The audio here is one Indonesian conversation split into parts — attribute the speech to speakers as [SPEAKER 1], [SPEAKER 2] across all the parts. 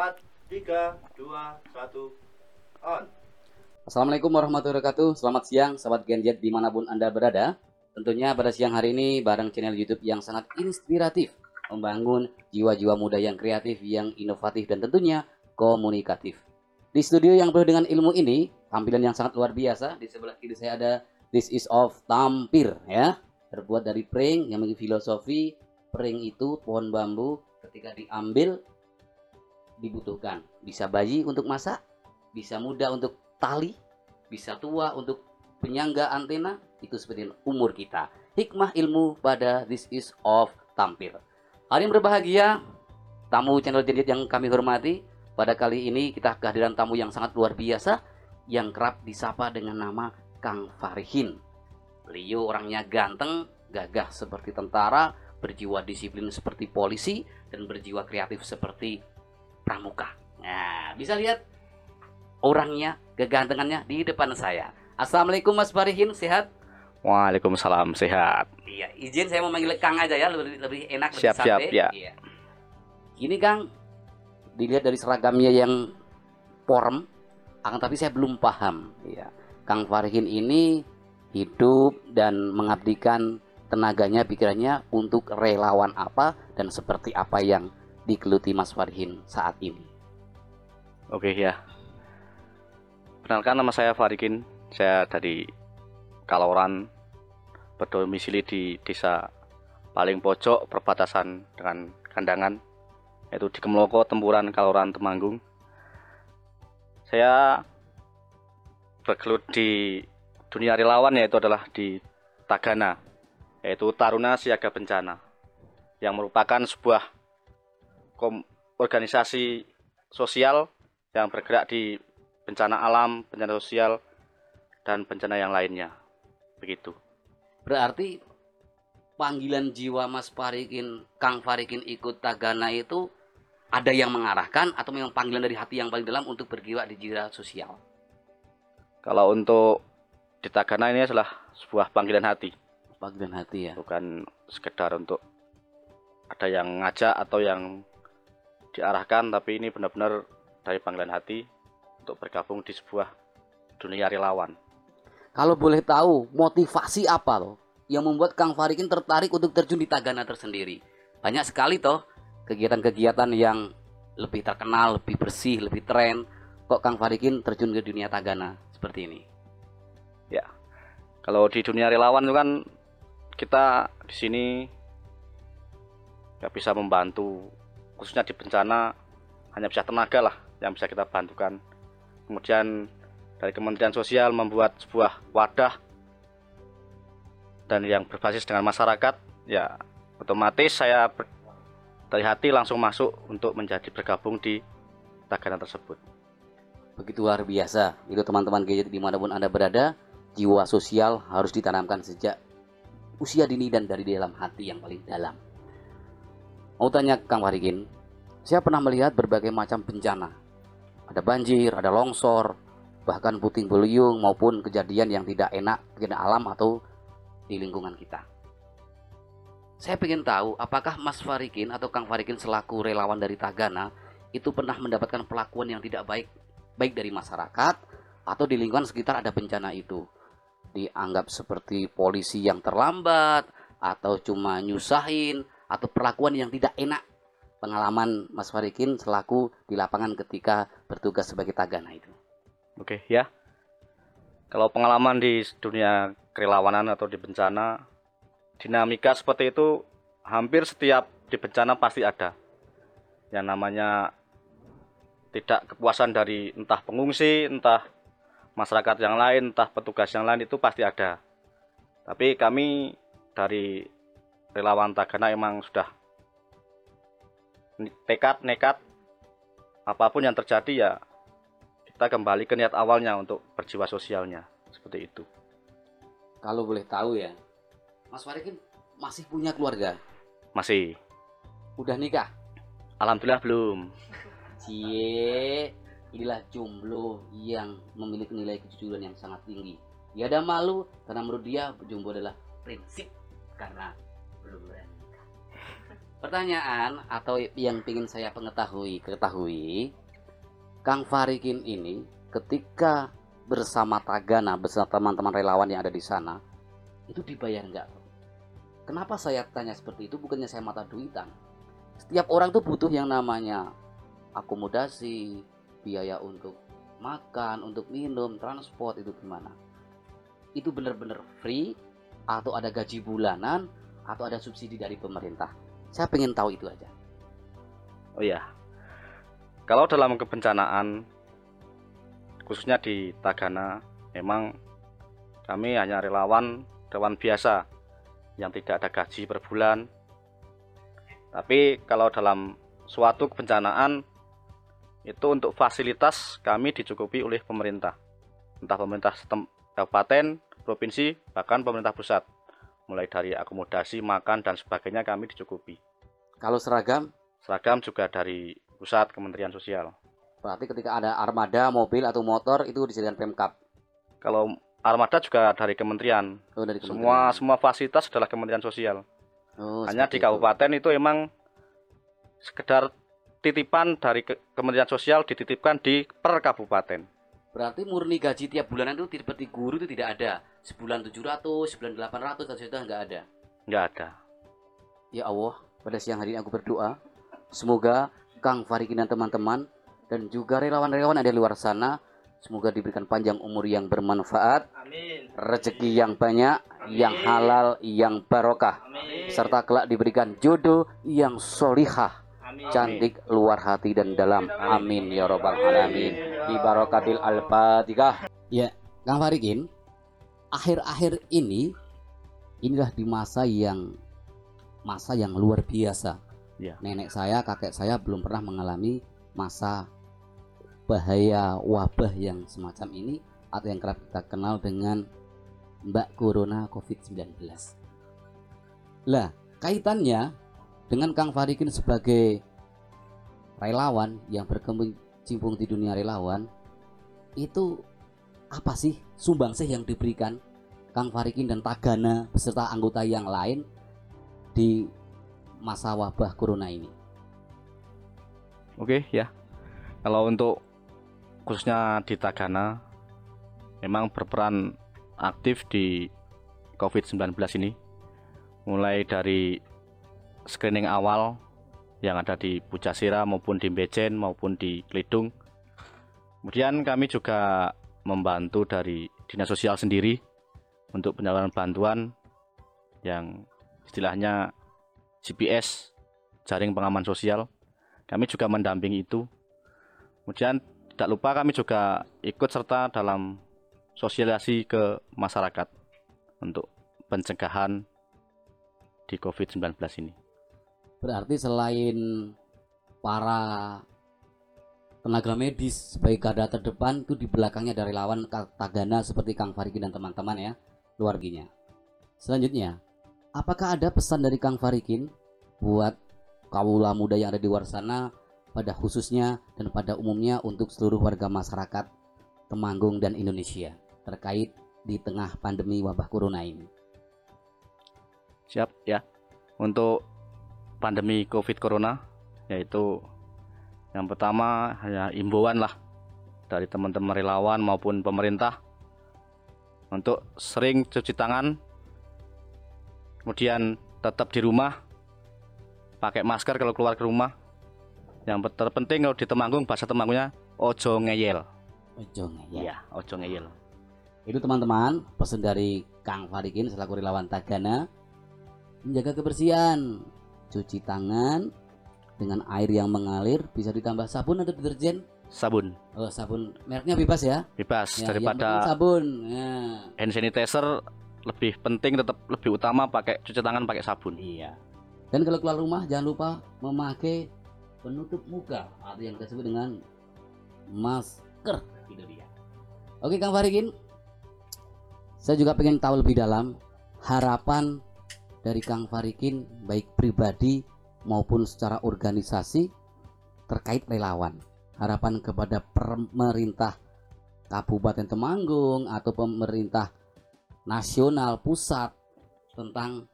[SPEAKER 1] 4, 3, 2, 1, on.
[SPEAKER 2] Assalamualaikum warahmatullahi wabarakatuh. Selamat siang, sahabat Genjet di mana pun Anda berada. Tentunya pada siang hari ini bareng channel YouTube yang sangat inspiratif, membangun jiwa-jiwa muda yang kreatif, yang inovatif, dan tentunya komunikatif. Di studio yang penuh dengan ilmu ini, tampilan yang sangat luar biasa. Di sebelah kiri saya ada This is of Tampir, ya. Terbuat dari pring yang memiliki filosofi pring itu pohon bambu ketika diambil dibutuhkan. Bisa bayi untuk masak, bisa muda untuk tali, bisa tua untuk penyangga antena, itu seperti umur kita. Hikmah ilmu pada This is of Tampir. Hari yang berbahagia, tamu channel Jendit yang kami hormati, pada kali ini kita kehadiran tamu yang sangat luar biasa, yang kerap disapa dengan nama Kang Farihin. Beliau orangnya ganteng, gagah seperti tentara, berjiwa disiplin seperti polisi, dan berjiwa kreatif seperti pramuka. Nah, bisa lihat orangnya, kegantengannya di depan saya. Assalamualaikum Mas Farihin, sehat?
[SPEAKER 3] Waalaikumsalam sehat.
[SPEAKER 2] Iya, izin saya mau manggil Kang aja ya, lebih, lebih enak, lebih
[SPEAKER 3] Siap, siap,
[SPEAKER 2] santai.
[SPEAKER 3] ya.
[SPEAKER 2] Iya. Ini Kang, dilihat dari seragamnya yang porem, akan tapi saya belum paham. Iya. Kang Farihin ini hidup dan mengabdikan tenaganya, pikirannya untuk relawan apa dan seperti apa yang digeluti Mas Farihin saat ini.
[SPEAKER 3] Oke ya. Perkenalkan nama saya Farikin. Saya dari Kaloran berdomisili di desa paling pojok perbatasan dengan Kandangan yaitu di Kemloko, Tempuran, Kaloran, Temanggung. Saya bergelut di dunia relawan yaitu adalah di Tagana yaitu Taruna Siaga Bencana yang merupakan sebuah kom- organisasi sosial yang bergerak di bencana alam, bencana sosial, dan bencana yang lainnya. Begitu.
[SPEAKER 2] Berarti panggilan jiwa Mas Farikin, Kang Farikin ikut Tagana itu ada yang mengarahkan atau memang panggilan dari hati yang paling dalam untuk bergerak di jiwa sosial?
[SPEAKER 3] Kalau untuk di Tagana ini adalah sebuah panggilan hati,
[SPEAKER 2] Panggilan hati ya.
[SPEAKER 3] bukan sekedar untuk ada yang ngajak atau yang diarahkan, tapi ini benar-benar dari panggilan hati untuk bergabung di sebuah dunia relawan.
[SPEAKER 2] Kalau boleh tahu motivasi apa loh yang membuat Kang Farikin tertarik untuk terjun di Tagana tersendiri? Banyak sekali toh kegiatan-kegiatan yang lebih terkenal, lebih bersih, lebih tren. Kok Kang Farikin terjun ke dunia Tagana seperti ini?
[SPEAKER 3] Kalau di dunia relawan itu kan kita di sini nggak bisa membantu, khususnya di bencana hanya bisa tenaga lah yang bisa kita bantukan. Kemudian dari Kementerian Sosial membuat sebuah wadah dan yang berbasis dengan masyarakat, ya otomatis saya dari hati langsung masuk untuk menjadi bergabung di Tagana tersebut.
[SPEAKER 2] Begitu luar biasa. Itu teman-teman gadget di mana pun Anda berada, jiwa sosial harus ditanamkan sejak usia dini dan dari dalam hati yang paling dalam. Mau tanya Kang Farikin, saya pernah melihat berbagai macam bencana. Ada banjir, ada longsor, bahkan puting beliung maupun kejadian yang tidak enak di alam atau di lingkungan kita. Saya ingin tahu apakah Mas Farikin atau Kang Farikin selaku relawan dari Tagana itu pernah mendapatkan perlakuan yang tidak baik baik dari masyarakat atau di lingkungan sekitar ada bencana itu dianggap seperti polisi yang terlambat atau cuma nyusahin atau perlakuan yang tidak enak pengalaman Mas Farikin selaku di lapangan ketika bertugas sebagai tagana itu
[SPEAKER 3] Oke ya. Kalau pengalaman di dunia kerelawanan atau di bencana, dinamika seperti itu hampir setiap di bencana pasti ada. Yang namanya tidak kepuasan dari entah pengungsi, entah masyarakat yang lain, entah petugas yang lain itu pasti ada. Tapi kami dari relawan Tagana emang sudah tekad nekat apa pun yang terjadi ya kita kembali ke niat awalnya untuk berjiwa sosialnya seperti itu.
[SPEAKER 2] kalau boleh tahu ya Mas Farikin masih punya keluarga
[SPEAKER 3] Masih,
[SPEAKER 2] udah nikah
[SPEAKER 3] alhamdulillah belum.
[SPEAKER 2] Cie, inilah jomblo yang memiliki nilai kejujuran yang sangat tinggi. Dia ada malu karena menurut dia jomblo adalah prinsip karena. Pertanyaan atau yang ingin saya pengetahui, ketahui, Kang Farikin ini ketika bersama Tagana bersama teman-teman relawan yang ada di sana itu dibayar nggak? Kenapa saya tanya seperti itu? Bukannya saya mata duitan. Setiap orang tuh butuh yang namanya akomodasi, biaya untuk makan, untuk minum, transport itu gimana? Itu benar-benar free atau ada gaji bulanan atau ada subsidi dari pemerintah? Saya pengen tahu itu aja.
[SPEAKER 3] Oh iya. Kalau dalam kebencanaan khususnya di Tagana memang kami hanya relawan relawan biasa yang tidak ada gaji per bulan. Tapi kalau dalam suatu kebencanaan itu untuk fasilitas kami dicukupi oleh pemerintah. Entah pemerintah kabupaten, provinsi, bahkan pemerintah pusat. Mulai dari akomodasi, makan dan sebagainya kami dicukupi.
[SPEAKER 2] Kalau seragam,
[SPEAKER 3] Seragam juga dari pusat Kementerian Sosial.
[SPEAKER 2] berarti ketika ada armada, mobil atau motor itu disediakan Pemkap.
[SPEAKER 3] Kalau armada juga dari kementerian.
[SPEAKER 2] Oh, dari
[SPEAKER 3] Semua
[SPEAKER 2] kementerian.
[SPEAKER 3] semua fasilitas adalah Kementerian Sosial.
[SPEAKER 2] Oh,
[SPEAKER 3] Hanya di
[SPEAKER 2] seperti itu.
[SPEAKER 3] kabupaten itu emang sekedar titipan dari ke- Kementerian Sosial dititipkan di per kabupaten.
[SPEAKER 2] Berarti murni gaji tiap bulanan itu seperti guru itu tidak ada. Sebulan 700, sebulan 800 atau sudah nggak ada.
[SPEAKER 3] Nggak ada.
[SPEAKER 2] Ya Allah, pada siang hari ini aku berdoa semoga Kang Farikin dan teman-teman dan juga relawan-relawan ada di luar sana semoga diberikan panjang umur yang bermanfaat,
[SPEAKER 1] Amin.
[SPEAKER 2] rezeki yang banyak, yang halal, yang barokah,
[SPEAKER 1] Amin.
[SPEAKER 2] serta kelak diberikan jodoh yang solihah,
[SPEAKER 1] Amin.
[SPEAKER 2] cantik luar hati dan dalam. Amin ya robbal alamin. Di barokatil al-fatihah. Ya, Kang Farikin, akhir-akhir ini inilah di masa yang masa yang luar biasa.
[SPEAKER 3] Ya.
[SPEAKER 2] Nenek saya, kakek saya belum pernah mengalami masa bahaya wabah yang semacam ini atau yang kerap kita kenal dengan Mbak Corona COVID-19. Lah, kaitannya dengan Kang Farikin sebagai relawan yang berkecimpung di dunia relawan itu apa sih sumbangsih yang diberikan Kang Farikin dan Tagana beserta anggota yang lain di masa wabah corona ini?
[SPEAKER 3] Oke ya. Kalau untuk khususnya di Tagana memang berperan aktif di COVID-19 ini. Mulai dari screening awal yang ada di Pujasira maupun di Bejen maupun di Klidung. Kemudian kami juga membantu dari Dinas Sosial sendiri untuk penyaluran bantuan yang istilahnya GPS jaring pengaman sosial kami juga mendampingi itu. Kemudian tidak lupa kami juga ikut serta dalam sosialisasi ke masyarakat untuk pencegahan di COVID-19 ini.
[SPEAKER 2] Berarti selain para tenaga medis sebagai garda terdepan itu di belakangnya ada relawan Ka- Tagana seperti Kang Farikin dan teman-teman ya, keluarganya. Selanjutnya, apakah ada pesan dari Kang Farikin buat kawula muda yang ada di luar sana pada khususnya dan pada umumnya untuk seluruh warga masyarakat Temanggung dan Indonesia terkait di tengah pandemi wabah corona ini?
[SPEAKER 3] Siap ya. Untuk pandemi Covid Corona yaitu yang pertama hanya imbauan lah dari teman-teman relawan maupun pemerintah untuk sering cuci tangan kemudian tetap di rumah pakai masker kalau keluar ke rumah. Yang terpenting kalau di Temanggung bahasa Temanggungnya ojo ngeyel.
[SPEAKER 2] Ojo ngeyel.
[SPEAKER 3] iya ojo ngeyel.
[SPEAKER 2] Itu teman-teman pesan dari Kang Farikin selaku relawan Tagana. Menjaga kebersihan, cuci tangan dengan air yang mengalir, bisa ditambah sabun atau deterjen.
[SPEAKER 3] sabun
[SPEAKER 2] Oh, sabun mereknya bebas ya.
[SPEAKER 3] bebas
[SPEAKER 2] Ya,
[SPEAKER 3] daripada
[SPEAKER 2] sabun. Ya.
[SPEAKER 3] hand sanitizer lebih penting tetap lebih utama pakai cuci tangan pakai sabun
[SPEAKER 2] Iya. Dan kalau keluar rumah jangan lupa memakai penutup muka atau yang kita sebut dengan masker. Itu dia. Oke Kang Farikin, saya juga pengen tahu lebih dalam harapan dari Kang Farikin baik pribadi maupun secara organisasi terkait relawan. Harapan kepada pemerintah Kabupaten Temanggung atau pemerintah nasional pusat tentang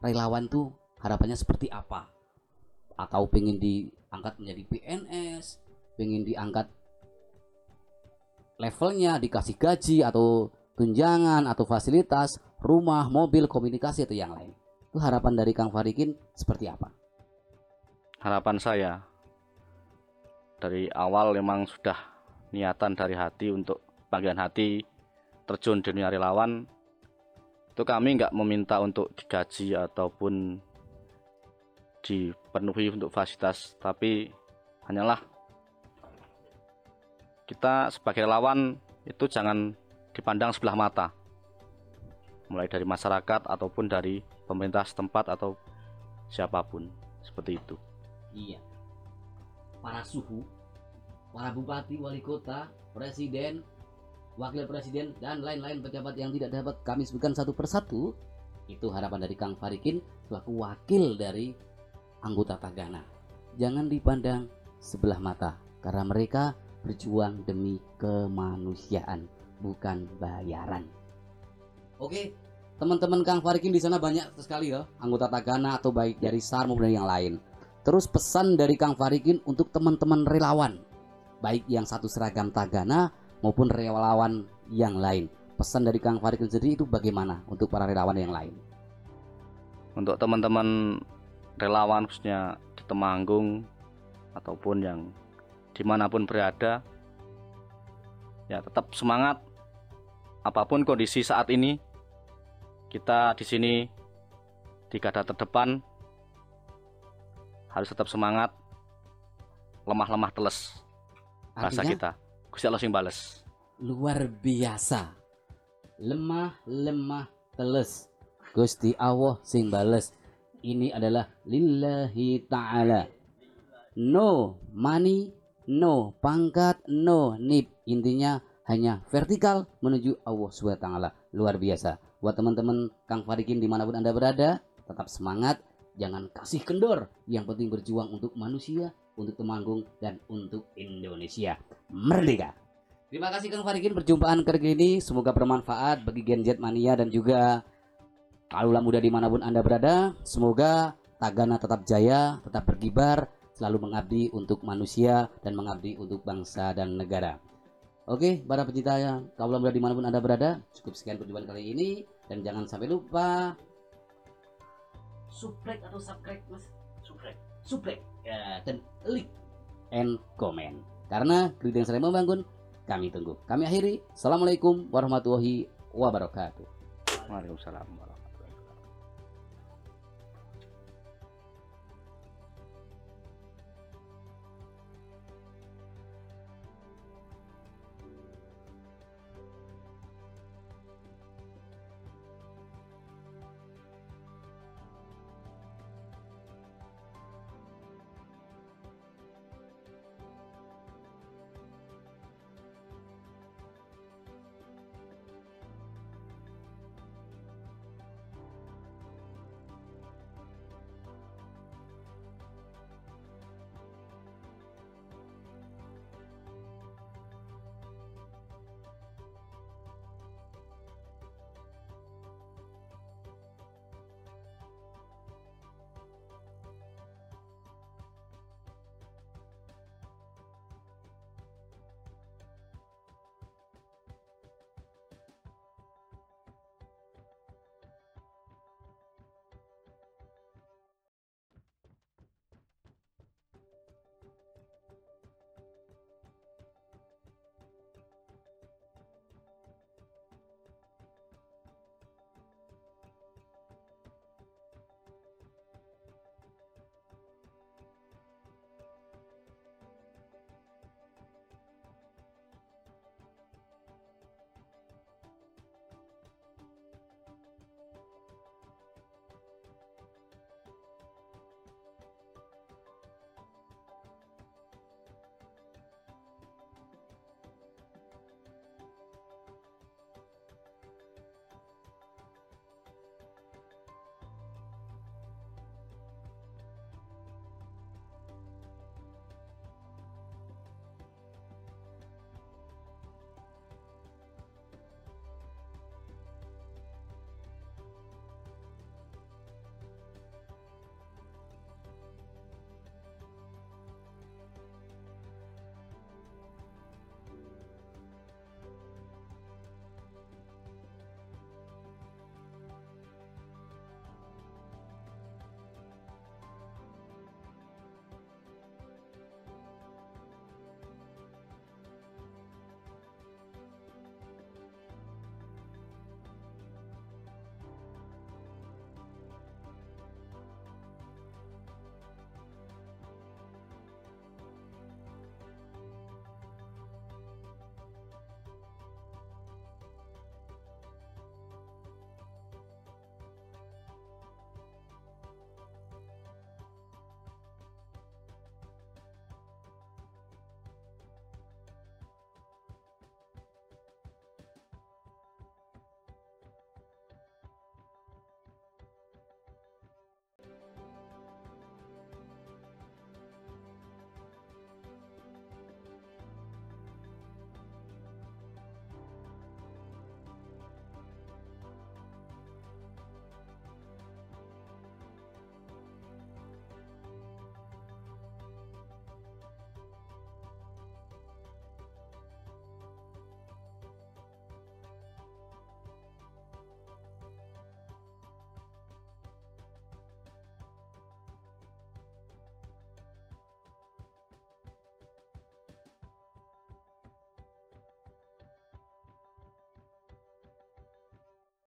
[SPEAKER 2] relawan tuh harapannya seperti apa atau pengen diangkat menjadi PNS, pengen diangkat levelnya dikasih gaji atau tunjangan atau fasilitas, rumah, mobil, komunikasi atau yang lain. Itu harapan dari Kang Farikin seperti apa?
[SPEAKER 3] Harapan saya dari awal memang sudah niatan dari hati untuk bagian hati terjun di dunia relawan itu kami nggak meminta untuk digaji ataupun dipenuhi untuk fasilitas tapi hanyalah kita sebagai relawan itu jangan dipandang sebelah mata. Mulai dari masyarakat ataupun dari pemerintah setempat atau siapa pun seperti itu
[SPEAKER 2] Iya. Para suhu, para bupati, wali kota, presiden, wakil presiden, dan lain-lain pejabat yang tidak dapat kami sebutkan satu persatu, itu harapan dari Kang Farikin selaku wakil dari anggota Tagana. Jangan dipandang sebelah mata, karena mereka berjuang demi kemanusiaan, bukan bayaran. Oke, teman-teman Kang Farikin di sana banyak sekali ya anggota Tagana atau baik dari SAR maupun yang lain. Terus pesan dari Kang Farikin untuk teman-teman relawan, baik yang satu seragam Tagana maupun relawan yang lain. Pesan dari Kang Farikin sendiri itu bagaimana untuk para relawan yang lain?
[SPEAKER 3] untuk teman-teman relawan khususnya di Temanggung ataupun yang di mana pun berada ya tetap semangat apa pun kondisi saat ini kita di sini di garda terdepan harus tetap semangat lemah-lemah teles bahasa
[SPEAKER 2] Artinya
[SPEAKER 3] kita Gusti Allah sing bales
[SPEAKER 2] luar biasa. Lemah lemah teles. Gusti Allah sing bales. Ini adalah lillahi ta'ala. No money, no pangkat, no nip. Intinya hanya vertikal menuju Allah SWT. Luar biasa. Buat teman-teman Kang Farikin di mana pun Anda berada, tetap semangat. Jangan kasih kendor. Yang penting berjuang untuk manusia, untuk Temanggung, dan untuk Indonesia. Merdeka! Terima kasih Kang Farikin perjumpaan kali ini semoga bermanfaat bagi Gen Z Mania dan juga kalula muda di mana pun anda berada. Semoga Tagana tetap jaya, tetap berkibar, selalu mengabdi untuk manusia dan mengabdi untuk bangsa dan negara. Oke, para pecinta kalula muda di mana pun anda berada, cukup sekian perjumpaan kali ini dan jangan sampai lupa subscribe atau subscribe mas subscribe subscribe ya, dan like and comment karena kritik yang sering membangun kami tunggu. Kami akhiri. Assalamualaikum warahmatullahi wabarakatuh.
[SPEAKER 3] Waalaikumsalam warahmatullahi